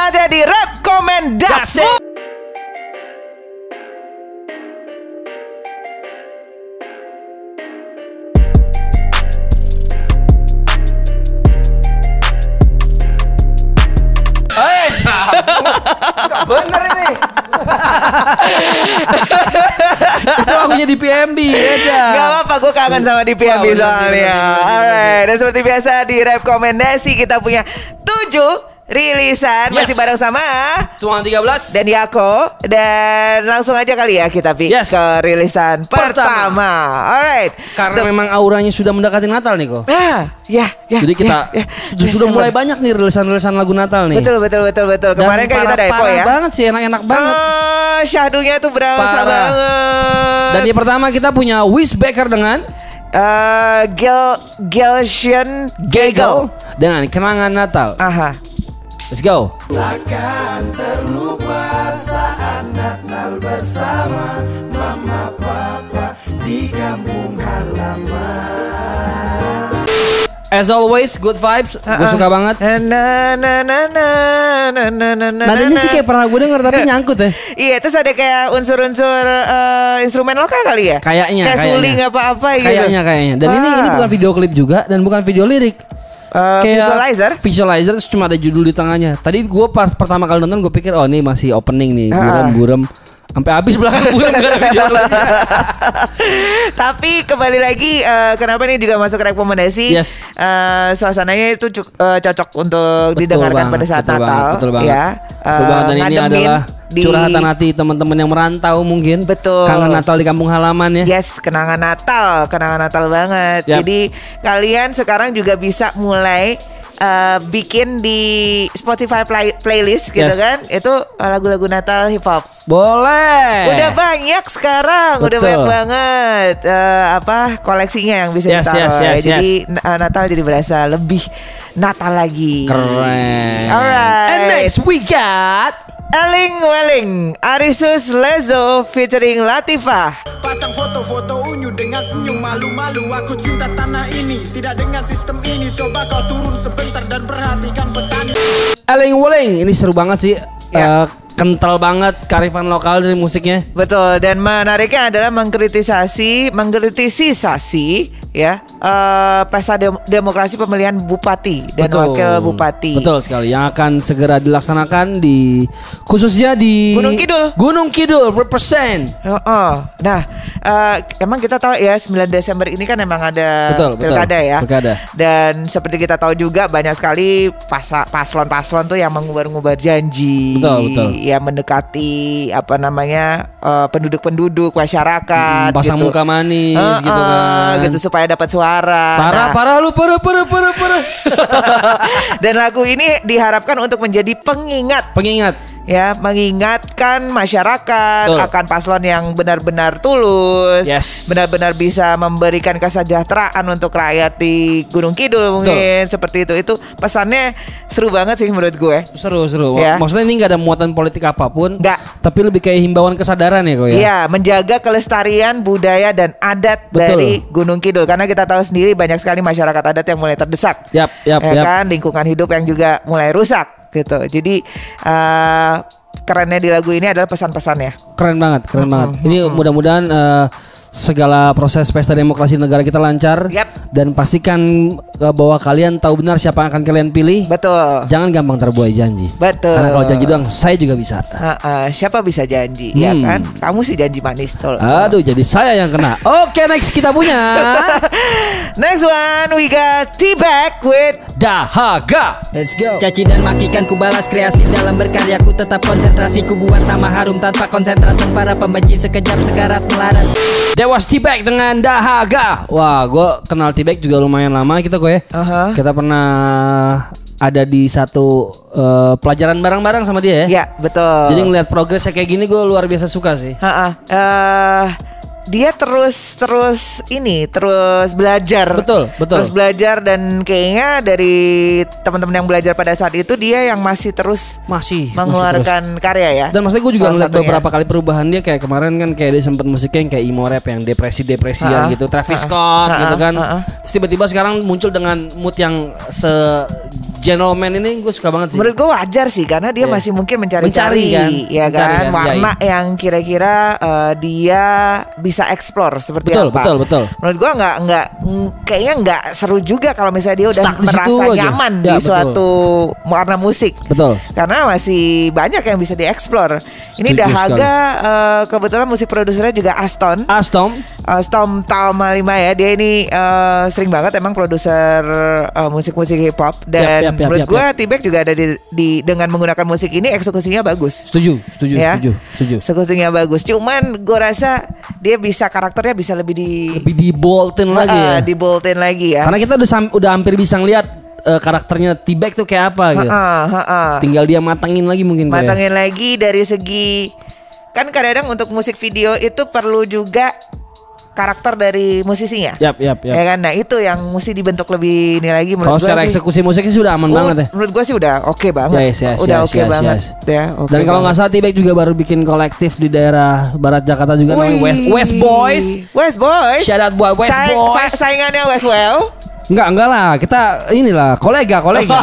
saatnya di rekomendasi. Bener ini. Itu lagunya di PMB beda. Gak apa-apa, gue kangen sama di PMB soalnya. Alright, dan seperti biasa di rekomendasi kita punya tujuh rilisan Yes. masih bareng sama Tuang 13 dan Yako dan langsung aja kali ya kita pi Yes. ke rilisan pertama. Pertama. Alright. Karena The- memang auranya sudah mendekati Natal nih kok. Ah, ya, ya. Jadi kita ya, ya. sudah, sudah Desember. mulai banyak nih rilisan-rilisan lagu Natal nih. Betul, betul, betul, betul. Dan Kemarin kan kita Depo parah ya. banget sih, enak-enak banget. Ah, syahdunya tuh berasa banget. Dan yang pertama kita punya Wiz Baker dengan Eh, Gel Gelsian Gagel. dengan kenangan Natal. Aha. Let's go. As always, good vibes. Gue suka banget. Na na na na na na na na. Nah, ini sih kayak pernah gue denger tapi nyangkut ya. Iya, terus ada kayak unsur-unsur eh, instrumen lokal kali ya? Kayaknya, Kayak kayaknya. suling apa-apa gitu. Kayaknya kayaknya. Dan ini ini Ah. bukan video klip juga dan bukan video lirik. Eh, visualizer. Visualizer terus cuma ada judul di tengahnya. Tadi gue pas pertama kali nonton gue pikir oh ini masih opening nih, Ah. buram-buram. Sampai habis belakang buram gak ada video. Tapi kembali lagi eh, kenapa ini juga masuk rekomendasi? Yes. Eh, suasananya itu cuk- eh, cocok untuk Betul didengarkan banget, pada saat betul Natal. banget, betul banget. Ya. Betul banget dan ini adalah di- curhatan hati teman-teman yang merantau mungkin. Betul. Kangen Natal di kampung halaman ya. Yes, kenangan Natal, kenangan Natal banget. Yap. Jadi kalian sekarang juga bisa mulai eh, bikin di Spotify play- playlist gitu Yes. kan? Itu lagu-lagu Natal hip hop. Boleh. Udah banyak sekarang, udah Betul. banyak banget eh, apa koleksinya yang bisa Yes, ditaruh. yes, yes, Jadi eh, Natal jadi berasa lebih Natal lagi. Keren. Alright. And next we got Eling Welling, Arisus Lezo featuring Latifah. Pasang foto-foto unyu dengan senyum malu-malu Aku cinta tanah ini Tidak dengan sistem ini Coba kau turun sebentar dan perhatikan petani Eling Wuling. Ini seru banget sih. Ya. Eh, kental banget karifan lokal dari musiknya. Betul dan menariknya adalah mengkritisasi, mengkritisisasi ya eh, pesta dem- demokrasi pemilihan bupati dan wakil bupati. Betul sekali. Yang akan segera dilaksanakan di khususnya di Gunung Kidul. Gunung Kidul represent. Oh, oh. Nah, eh, emang kita tahu ya 9 Desember ini kan emang ada Betul, betul. pilkada ya. Pilkada. Dan seperti kita tahu juga banyak sekali paslon-paslon tuh yang mengubar-ngubar janji, Betul, betul. yang mendekati apa namanya eh, penduduk-penduduk masyarakat, Hmm, pasang gitu. muka manis Eh, gitu eh, kan. gitu supaya dapat suara. Parah, Nah, parah lu, parah, parah, parah, parah. Dan lagu ini diharapkan untuk menjadi pengingat Pengingat. Ya mengingatkan masyarakat Betul. akan paslon yang benar-benar tulus, Yes. benar-benar bisa memberikan kesejahteraan untuk rakyat di Gunung Kidul mungkin seperti itu. Itu pesannya seru banget sih menurut gue. Seru, seru. Ya. Maksudnya ini nggak ada muatan politik apa pun. Nggak. Tapi lebih kayak himbauan kesadaran ya kok ya. Iya, menjaga kelestarian budaya dan adat Betul. dari Gunung Kidul karena kita tahu sendiri banyak sekali masyarakat adat yang mulai terdesak. Yap, yap, ya yap. kan lingkungan hidup yang juga mulai rusak gitu. Jadi eh, kerennya di lagu ini adalah pesan-pesannya. Keren banget, keren banget. Ini mudah-mudahan eh, segala proses pesta demokrasi negara kita lancar Yap. dan pastikan bahwa kalian tahu benar siapa yang akan kalian pilih. Betul. Jangan gampang terbuai janji. Betul. Karena kalau janji doang saya juga bisa. Heeh, siapa bisa janji ya Hmm. kan? Kamu sih janji manis tol. Aduh, jadi saya yang kena. Oke, next kita punya Next one we got T-Back with Dahaga. Let's go Caci dan makikan ku balas kreasi dalam berkarya ku tetap konsentrasi ku buat nama harum tanpa konsentrat dan para pembenci sekejap sekarat melarat Dewas T-Bag dengan Dahaga. Wah, gue kenal T-Bag juga lumayan lama kita kok ya. Aha. Kita pernah ada di satu eh, pelajaran bareng-bareng sama dia ya. Ya betul. Jadi ngeliat progresnya kayak gini gue luar biasa suka sih. Ha-ha. Eh, dia terus terus ini terus belajar. Betul, betul. Terus belajar dan kayaknya dari teman-teman yang belajar pada saat itu dia yang masih terus Masih masih mengeluarkan karya ya. terus. Dan maksudnya gue juga ngeliat beberapa kali perubahan dia kayak kemarin kan kayak dia sempat musiknya yang kayak emo rap yang depresi-depresian Ha-ha. gitu, Travis Ha-ha. Scott gitu Ha-ha. kan. Ha-ha. Terus tiba-tiba sekarang muncul dengan mood yang se gentleman ini gue suka banget sih. Menurut gue wajar sih karena dia Iya. masih mungkin mencari-cari Mencari kan? ya Mencari kan, kan, warna yang kira-kira eh, dia bisa explore seperti Betul, apa. betul, betul. Menurut gua nggak nggak kayaknya nggak seru juga kalau misalnya dia udah Stuck di merasa aja. nyaman Ya, di betul. suatu warna musik. Betul. Karena masih banyak yang bisa dieksplor. Ini Dahaga eh, kebetulan musik produsernya juga Aston. Astom, Uh, Storm Talma 5 ya Dia ini uh, sering banget emang produser uh, musik-musik hip hop Dan Yap, yap, yap, menurut gue T-Bag juga ada di, di Dengan menggunakan musik ini eksekusinya bagus setuju, setuju, ya. setuju, setuju. Eksekusinya bagus Cuman gue rasa Dia bisa karakternya bisa lebih di Lebih di boltin lagi ya. Uh, Diboltin lagi ya Karena kita udah sam- udah hampir bisa ngeliat eh, karakternya T-Bag tuh kayak apa gitu. Heeh, heeh. Tinggal dia matangin lagi mungkin kayak. Matangin lagi dari segi Kan kadang-kadang untuk musik video itu perlu juga Karakter dari musisinya Yap, yap, yap. Ya kan, nah itu yang mesti dibentuk lebih ini lagi Kalau menurut gua secara sih. eksekusi musiknya sudah aman Oh, banget ya. Menurut gue sih udah oke banget. Yes, yes, udah yes, oke yes, banget. yes. Ya, oke Dan kalau nggak salah T-Bag juga baru bikin kolektif di daerah barat Jakarta juga namanya. West, West Boys. West Boys. Shout out buat West Saing- Boys. sa- saingannya Westwell. Enggak, enggak lah. Kita inilah kolega, kolega.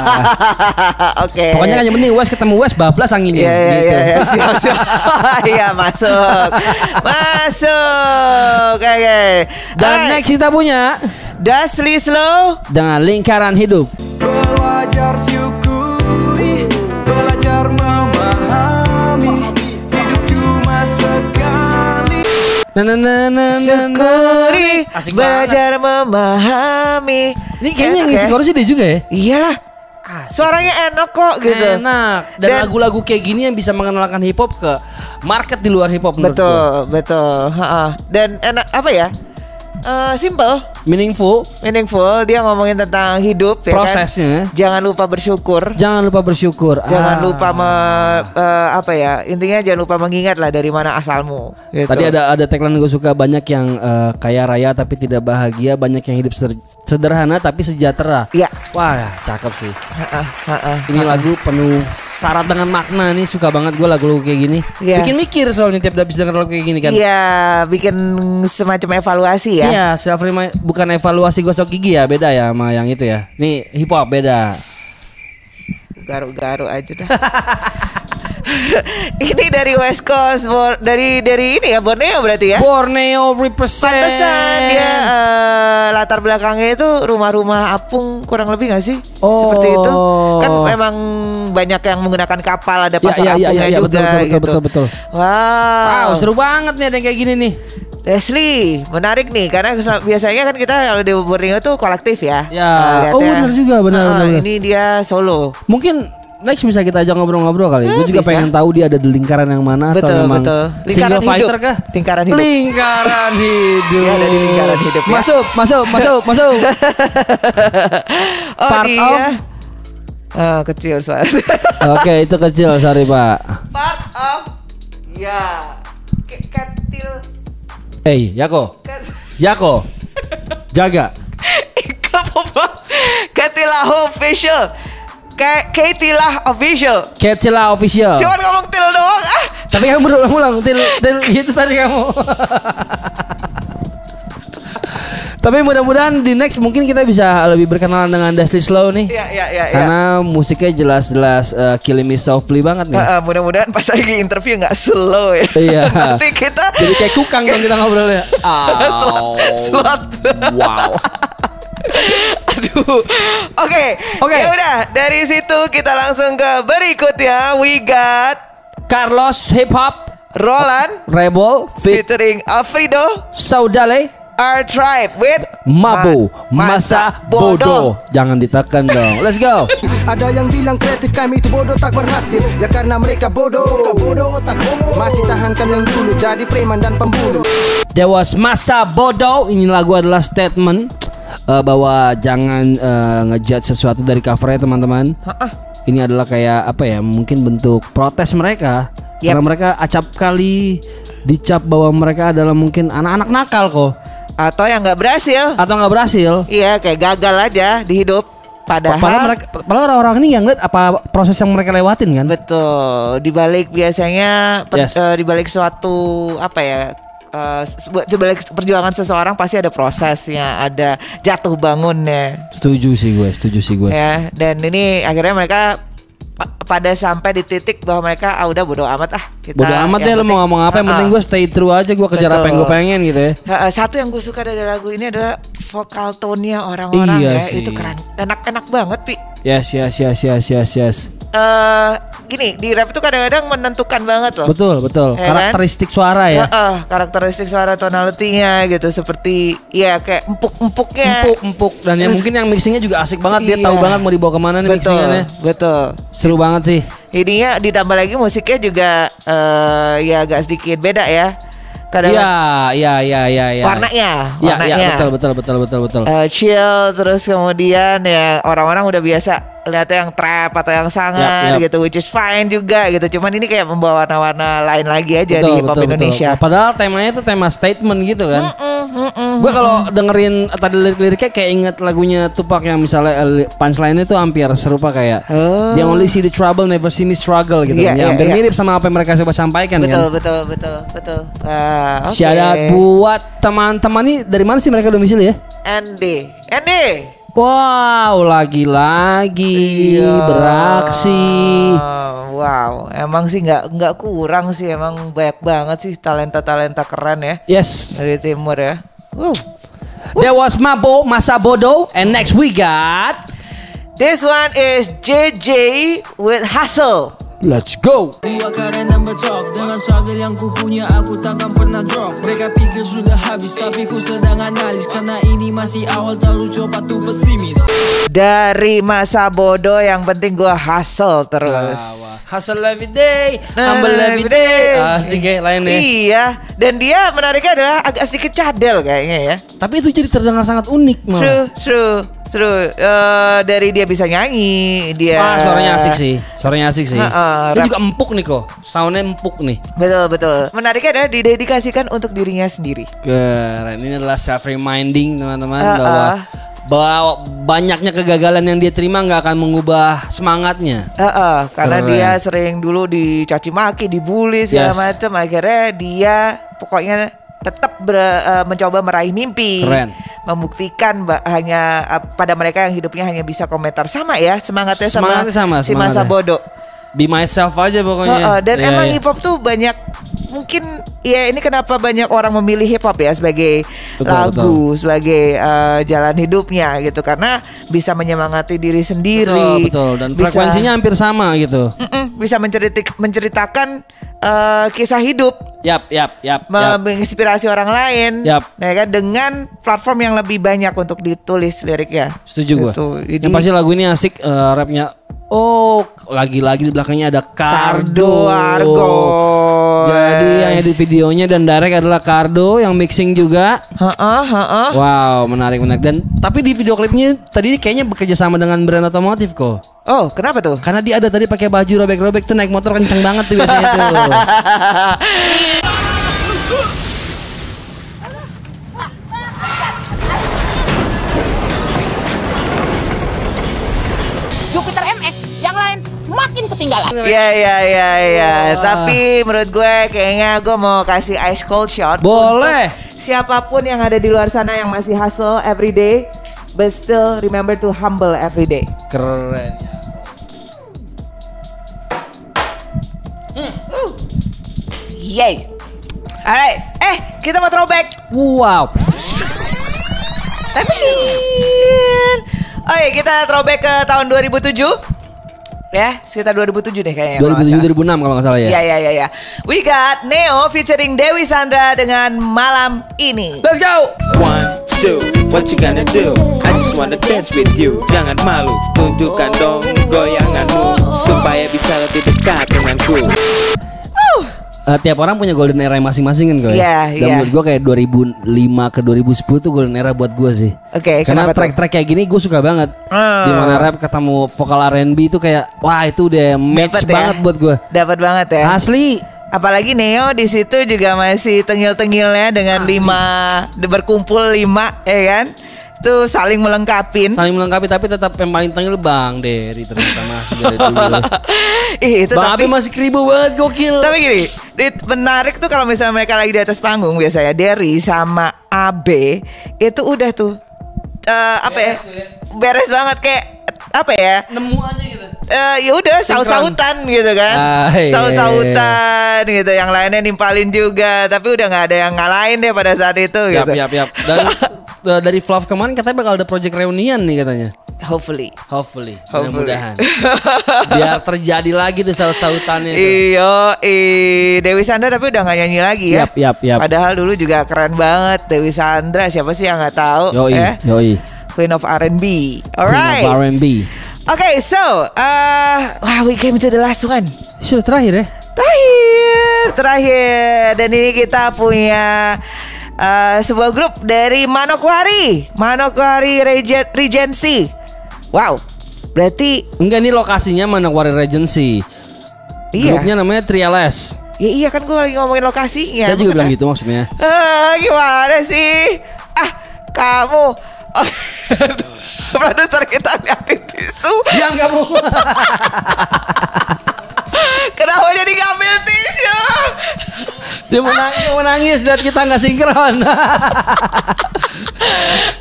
Oke. Pokoknya kan yang penting West ketemu West bablas anginnya. Iya iya gitu. iya iya. siap siap. Iya masuk. Masuk. Oke. Dan Alright. next kita punya Dasli Slow. dengan lingkaran hidup. Belajar Syukuri. Asik banget. belajar memahami. Ini kayaknya yang ngisi ya? chorusnya dia juga ya. Iyalah. Suaranya enak kok gitu. Enak. Dan, lagu-lagu kayak gini yang bisa mengenalkan hip hop ke market di luar hip hop Betul, betul. Ha-ha. Dan enak apa ya? Eh, simple, Meaningful. meaningful. Dia ngomongin tentang hidup ya Prosesnya. kan. Jangan lupa bersyukur. Jangan lupa bersyukur. Jangan Ah. lupa me- eh, apa ya? Intinya jangan lupa mengingat lah dari mana asalmu. Gitu. Tadi ada ada tagline gue suka banyak yang eh, kaya raya tapi tidak bahagia, banyak yang hidup sederhana tapi sejahtera. Iya. Wah, cakep sih. Ha-ha, ha-ha. Ini lagu penuh syarat dengan makna nih, suka banget gue lagu-lagu kayak gini. Iya. Bikin mikir soalnya tiap habis denger lagu kayak gini kan. Iya, bikin semacam evaluasi ya. Iya, self remind bukan evaluasi gosok gigi ya, beda ya sama yang itu ya. Nih hip hop beda. Garu-garu aja dah. ini dari West Coast, Bor- dari dari ini ya Borneo berarti ya. Borneo represent. Pantesan dia eh, latar belakangnya itu rumah-rumah apung kurang lebih gak sih? Oh. Seperti itu. Kan memang banyak yang menggunakan kapal ada pasar iya, iya, apungnya iya, iya, juga betul, betul, gitu. betul, betul. Wow. Wow, seru banget nih ada yang kayak gini nih. Leslie, menarik nih karena biasanya kan kita kalau di Borneo tuh kolektif ya. Ya. Eh, Oh, benar juga, benar, Ah, benar, benar. Ini dia solo. Mungkin next bisa kita ajak ngobrol-ngobrol kali. Eh, Gue juga bisa. pengen tahu dia ada di lingkaran yang mana Betul, atau memang betul. single Lingkaran hidup. fighter kah? Lingkaran hidup. Lingkaran hidup. Dia ada di lingkaran hidup, ya. Masuk, masuk, masuk, masuk. Oh, Part dia. of- Ah, kecil suara. Oke, itu kecil, sorry Pak. Part of ya. Ke- Ketil Hey, Yako, ket- Yako, jaga. Ketilah official. Kayak Ketilah official. Kecila official. Cuman ngomong til doang ah. Tapi kamu berulang-ulang, til, til gitu tadi kamu. Tapi mudah-mudahan di next mungkin kita bisa lebih berkenalan dengan Dusty Slow nih. Iya iya iya. iya. Karena musiknya jelas-jelas uh, Killing Me Softly banget nih. Ah, ah, mudah-mudahan pas lagi interview nggak slow ya. Iya. Nanti kita Jadi kayak kukang dong kita ngobrolnya. slot. slot. Wow. Aduh. Oke. Oke. Ya udah, dari situ kita langsung ke berikutnya. We got Carlos Hip Hop Roland Rebel Fit featuring Alfredo Saudale Our Tribe with Mabu Ma- Masa Bodoh. Jangan ditekan dong. Let's go. Ada yang bilang kreatif kami itu bodoh tak berhasil Ya karena mereka bodoh bodoh otak bodoh Masih tahankan yang dulu jadi preman dan pembunuh There was masa bodoh. Ini lagu adalah statement eh, bahwa jangan eh, ngejudge sesuatu dari covernya teman-teman. Ini adalah kayak apa ya? Mungkin bentuk protes mereka Yep. karena mereka acap kali dicap bahwa mereka adalah mungkin anak-anak nakal kok atau yang nggak berhasil. atau nggak berhasil. Iya, kayak gagal aja di hidup. Padahal, Padahal mereka, padahal orang-orang ini nggak ngeliat apa proses yang mereka lewatin kan? betul. Di balik biasanya Yes. eh, di balik suatu apa ya? Eh, se- sebalik perjuangan seseorang pasti ada prosesnya, ada jatuh bangunnya, Setuju sih gue, setuju sih gue. ya. Dan ini akhirnya mereka pa- pada sampai di titik bahwa mereka ah udah bodo amat ah kita. Bodo amat deh lo mau ngomong apa yang penting gue stay true aja gue kejar apa yang gue pengen gitu ya. Ha, satu yang gue suka dari lagu ini adalah vokal tone-nya orang-orang Iya ya sih. itu keren enak-enak banget pi Yes, yes, yes, yes, yes, yes. Eh gini di rap itu kadang-kadang menentukan banget loh Betul, betul. Ya kan? Karakteristik suara ya. Heeh, karakteristik suara tonality-nya gitu seperti ya kayak empuk-empuknya Empuk, empuk dan yang mungkin yang mixingnya juga asik banget. Dia Iya. tahu banget mau dibawa ke mana nih betul mixingannya. betul Seru banget sih. ininya ditambah lagi musiknya juga eh ya agak sedikit beda ya kadang Iya, iya, iya, iya, iya. warnanya Iya, warnanya iya, betul, betul, betul, betul, betul. eh, chill terus kemudian ya orang-orang udah biasa lihatnya yang trap atau yang sangar Yap, yap. gitu which is fine juga gitu cuman ini kayak membawa warna-warna lain lagi aja di pop Indonesia Padahal temanya itu tema statement gitu kan. Gue kalau dengerin tadi lirik-liriknya kayak inget lagunya Tupac yang misalnya eh, punchline-nya tuh hampir serupa kayak They only see the trouble, never see me struggle gitu. Oh. Iya, kan. Ya, iya, hampir iya. mirip sama apa yang mereka coba sampaikan betul kan. betul betul betul oke. Shout out buat teman-teman nih dari mana sih mereka domisili ya? Andy Andy Wow, lagi-lagi Iya. beraksi. Wow emang sih nggak nggak kurang sih emang banyak banget sih talenta talenta keren ya Yes. dari timur ya Wow. That was Mabo, Masa Bodo, and next we got This one is JJ with Hustle. Let's go. Dua karena betok Dengan struggle yang ku punya aku takkan pernah drop Mereka pikir sudah habis tapi ku sedang analis Karena ini masih awal terlalu coba tuh pesimis Dari masa bodoh yang penting gua hustle terus. Hustle every day, Nah, humble every day. Asik ya lainnya. Iya, dan dia menariknya adalah agak sedikit cadel kayaknya ya. Tapi itu jadi terdengar sangat unik malah. True, true, true. Eh, dari dia bisa nyanyi, dia Ah, suaranya asik sih. Suaranya asik sih. Heeh, Dia rap- juga empuk nih kok. Soundnya empuk nih. Betul, betul. Menariknya adalah didedikasikan untuk dirinya sendiri. Keren. Ini adalah self reminding teman-teman Ah, bahwa ah. bahwa banyaknya kegagalan yang dia terima nggak akan mengubah semangatnya. Heeh, karena Keren. dia sering dulu dicaci maki, dibully segala Yes. macam. Akhirnya dia pokoknya tetap ber- eh, mencoba meraih mimpi. Keren. Membuktikan hanya pada mereka yang hidupnya hanya bisa komentar sama ya semangatnya sama, Semangatnya sama, si masa bodoh. Be myself aja pokoknya. Heeh, dan Iya, emang iya. hip hop tuh banyak mungkin ya ini kenapa banyak orang memilih hip hop ya sebagai Betul, lagu, sebagai eh, jalan hidupnya gitu karena bisa menyemangati diri sendiri. betul, betul. Dan bisa- frekuensinya hampir sama gitu. Mm-mm, bisa menceriti- menceritakan eh, kisah hidup, Yap, yap, yap. me- yap. menginspirasi orang lain, Yap. ya kan dengan platform yang lebih banyak untuk ditulis liriknya. Setuju. Gitu. Jadi- Yang pasti lagu ini asik eh, rapnya. Oh, lagi-lagi di belakangnya ada Cardo. Argo. Jadi yang edit videonya dan direct adalah Cardo, yang mixing juga. Heeh, heeh. Wow, menarik menarik. Dan tapi di video klipnya tadi kayaknya bekerja sama dengan brand otomotif kok. Oh, kenapa tuh? Karena dia ada tadi pakai baju robek-robek tuh naik motor kenceng banget tuh biasanya tuh. makin ketinggalan. Iya iya iya iya. Tapi menurut gue kayaknya gue mau kasih ice cold shot. Boleh. Siapa pun yang ada di luar sana yang masih hustle every day, but still remember to humble every day. Keren. Yay. Alright. Eh, kita mau throwback. Wow. Time machine. Oke, kita throwback ke tahun 2007. Ya, sekitar 2007 deh kayaknya. kalau nggak 2007 salah. 2006 kalau nggak salah ya. Ya ya ya ya. We got Neo featuring Dewi Sandra dengan malam ini. Let's go. One, two, what you gonna do? I just wanna dance with you Jangan malu, tunjukkan dong goyanganmu Supaya bisa lebih dekat denganku Eh, tiap orang punya golden era masing-masing kan gue. Iya, Dan iya. menurut gue kayak 2005 ke 2010 tuh golden era buat gue sih. Oke, Karena kenapa tuh? track-track kayak gini gue suka banget. Ah. Di mana rap ketemu vokal R&B itu kayak wah itu udah match Dapet ya? banget buat gue. Dapat banget ya. Asli. Apalagi Neo di situ juga masih tengil-tengilnya dengan lima berkumpul lima, ya kan? Tuh saling melengkapin. Saling melengkapi tapi tetap yang paling tengil Bang Derry ternyata masih dari dulu. Ih, itu Bang tapi Abi masih keribu banget gokil. tapi gini, Dit, menarik tuh kalau misalnya mereka lagi di atas panggung biasanya Derry sama AB itu udah tuh eh, apa ya? Beres banget kayak apa ya? Nemu aja gitu. Eh, ya udah saut-sautan gitu kan, Ah, iya, saut-sautan gitu. Yang lainnya nimpalin juga, tapi udah nggak ada yang ngalahin deh pada saat itu Yap, gitu. yap, yap. Dan uh, dari Fluff kemarin katanya bakal ada project reunion nih katanya. Hopefully. Hopefully, Hopefully. mudah-mudahan. Biar terjadi lagi tuh saut-sautannya itu. Iyo, i Dewi Sandra tapi udah nggak nyanyi lagi ya. Yap, yap, yap. Padahal dulu juga keren banget Dewi Sandra. Siapa sih yang nggak tahu? Yoi, eh? yoi. Queen of R&B. Queen Alright. of R&B. Okay, so uh, wow, we came to the last one. Sudah terakhir ya? Terakhir, terakhir. Dan ini kita punya uh, sebuah grup dari Manokwari, Manokwari Regen- Regency. Wow, berarti Enggak ini lokasinya Manokwari Regency. iya. Grupnya namanya Triales. Ya iya kan gue lagi ngomongin lokasinya. Saya juga bilang gitu maksudnya. Ah, gimana sih? Ah, kamu. Oh, Produser kita liatin tisu. Diam kamu. Kenapa jadi ngambil tisu? Dia mau nangis, dia mau nangis dan kita nggak sinkron.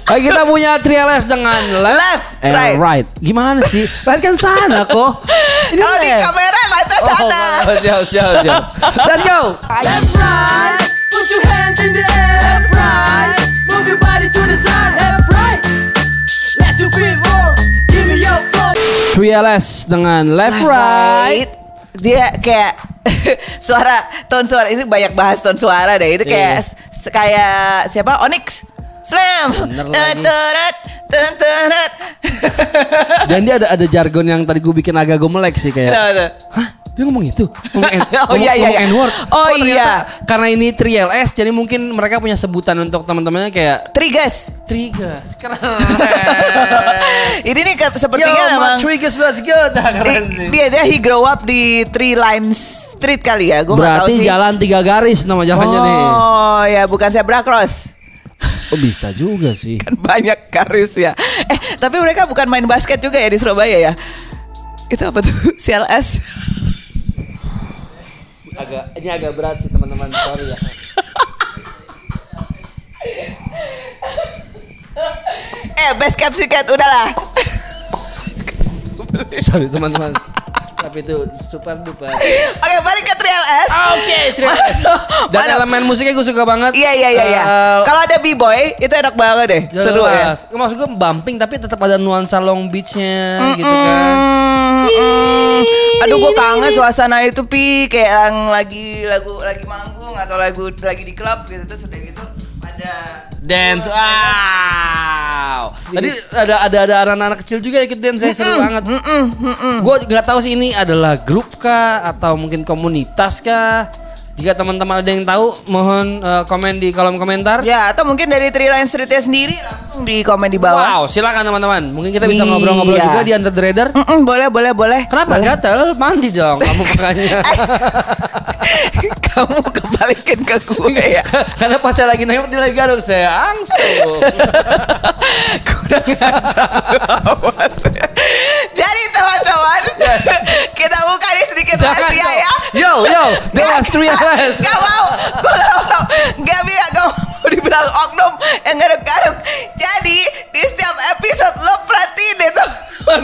Nah, kita punya Triales dengan left, Left, and right. right. Gimana sih? Right kan sana kok. Ini Kalau di left. kamera itu sana. Oh, siap, siap, siap. Let's go. Left right, put your hands in the air. Left right, move your body to the side. Left right, let your feet roll. Give me your flow. Triales dengan left, right. Dia kayak suara tone suara ini banyak bahas tone suara deh. Itu kayak s- kayak siapa? Onyx. Slam. Tuturat, tuturat. Dan dia ada ada jargon yang tadi gue bikin agak gue melek sih kayak. Hah? Dia ngomong itu? Ngomong, N- Oh, ngomong, iya, iya, ngomong iya. N-word. Oh, ternyata iya. Karena ini 3LS jadi mungkin mereka punya sebutan untuk teman-temannya kayak Trigas. Trigas. Keren. Ini nih ke- Yo, sepertinya memang Trigas was good. Nah, keren sih. dia dia he grow up di Three Lines Street kali ya. Tahu Berarti sih. jalan tiga garis nama jalannya nih. Oh ya bukan zebra cross. Oh bisa juga sih. Kan banyak garis ya. Eh tapi mereka bukan main basket juga ya di Surabaya ya. Itu apa tuh? CLS. Agak ini agak berat sih teman-teman. Sorry ya. eh best capsicat udahlah. Sorry teman-teman. Tapi itu super duper. Oke balik ke 3LS. Oke, terima kasih. Dan Mana- elemen musiknya gue suka banget. Iya iya iya iya. Eh, Kalau ada b-boy itu enak banget deh. Seru ya. jelas. Maksud gue bumping tapi tetap ada nuansa Long Beach-nya gitu kan. Aduh gue kangen suasana itu pi kayak yang lagi lagu lagi manggung atau lagu lagi di klub gitu terus udah gitu ada Dance, wow. Tadi ada ada ada anak-anak kecil juga ikut dance, saya seru banget. Gue nggak tahu sih ini adalah grup kah atau mungkin komunitas kah. Jika teman-teman ada yang tahu, mohon eh, komen di kolom komentar. Ya atau mungkin dari Three Line Streetnya sendiri langsung di komen di bawah. Wow, silakan teman-teman. Mungkin kita bisa Iya. ngobrol-ngobrol juga di Under the Radar. Mm-mm, boleh boleh boleh. Kenapa gatel? Mandi dong kamu makanya. Kamu kebalikin ke gue ya. Karena pas saya lagi nengok dia lagi garuk saya langsung. Kurang. Jadi teman-teman, kita buka nih sedikit Jangan rahasia dong. ya. Yo, yo, Dewas Three LS. Gak mau, gue gak mau, gak bisa, gak mau dibilang oknum yang garuk-garuk. Jadi di setiap episode lo perhatiin deh teman-teman,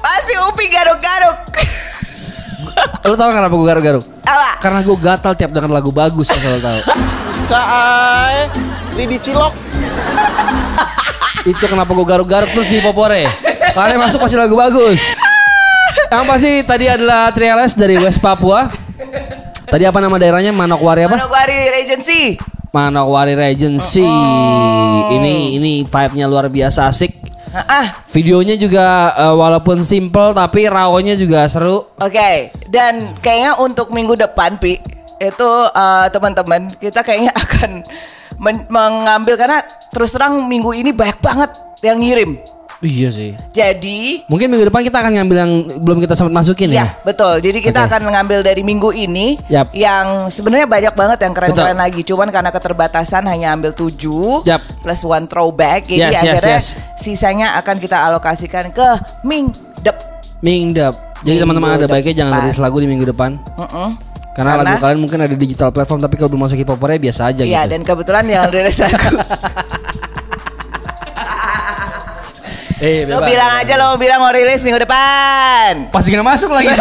pasti Upi garuk-garuk. Lo tau kenapa gue garuk-garuk? Apa? Karena gue gatal tiap denger lagu bagus asal lo tau. Saai Lidi Cilok Itu kenapa gue garuk-garuk terus di popore. Kalian masuk pasti lagu bagus. Yang pasti tadi adalah Triales dari West Papua. Tadi apa nama daerahnya? Manokwari apa? Manokwari Regency. Manokwari Regency. Ini ini vibe-nya luar biasa asik. Ah, Videonya juga eh, walaupun simple tapi rawnya juga seru. Oke, dan kayaknya untuk minggu depan, Pi, itu eh, teman-teman kita kayaknya akan men- mengambil karena terus terang minggu ini banyak banget yang ngirim. Iya sih. Jadi Mungkin minggu depan kita akan ngambil yang belum kita sempat masukin ya. Ya, betul. Jadi kita Oke. akan mengambil dari minggu ini Yap. yang sebenarnya banyak banget yang keren-keren Betul. lagi. Cuman karena keterbatasan hanya ambil 7 Yap. plus one throwback. Jadi Yes, yes, akhirnya yes. sisanya akan kita alokasikan ke mingdep. Mingdep. Jadi Minggu teman-teman ada baiknya jangan rilis lagu di minggu depan. Mm-mm. Karena, Karena- lagu kalian mungkin ada di digital platform tapi kalau belum masuk hip biasa aja Iya, gitu. dan kebetulan yang rilis lagu. Eh, lo bebas. bilang aja lo bilang mau rilis minggu depan. Pasti nggak masuk lagi.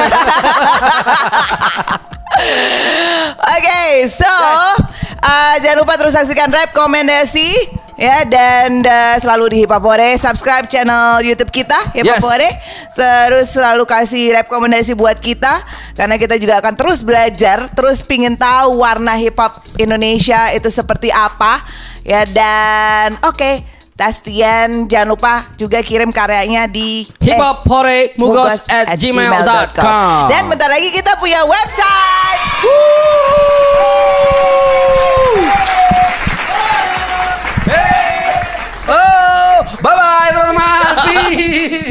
Oke, so uh, jangan lupa terus saksikan rekomendasi ya dan uh, selalu di Hipapore subscribe channel YouTube kita Hipapore terus selalu kasih rekomendasi buat kita karena kita juga akan terus belajar terus pingin tahu warna hip hop Indonesia itu seperti apa ya dan oke Tastian jangan lupa juga kirim karyanya di hiphophoremugos@gmail.com. eh, at dan bentar lagi kita punya website oh, Bye bye teman-teman.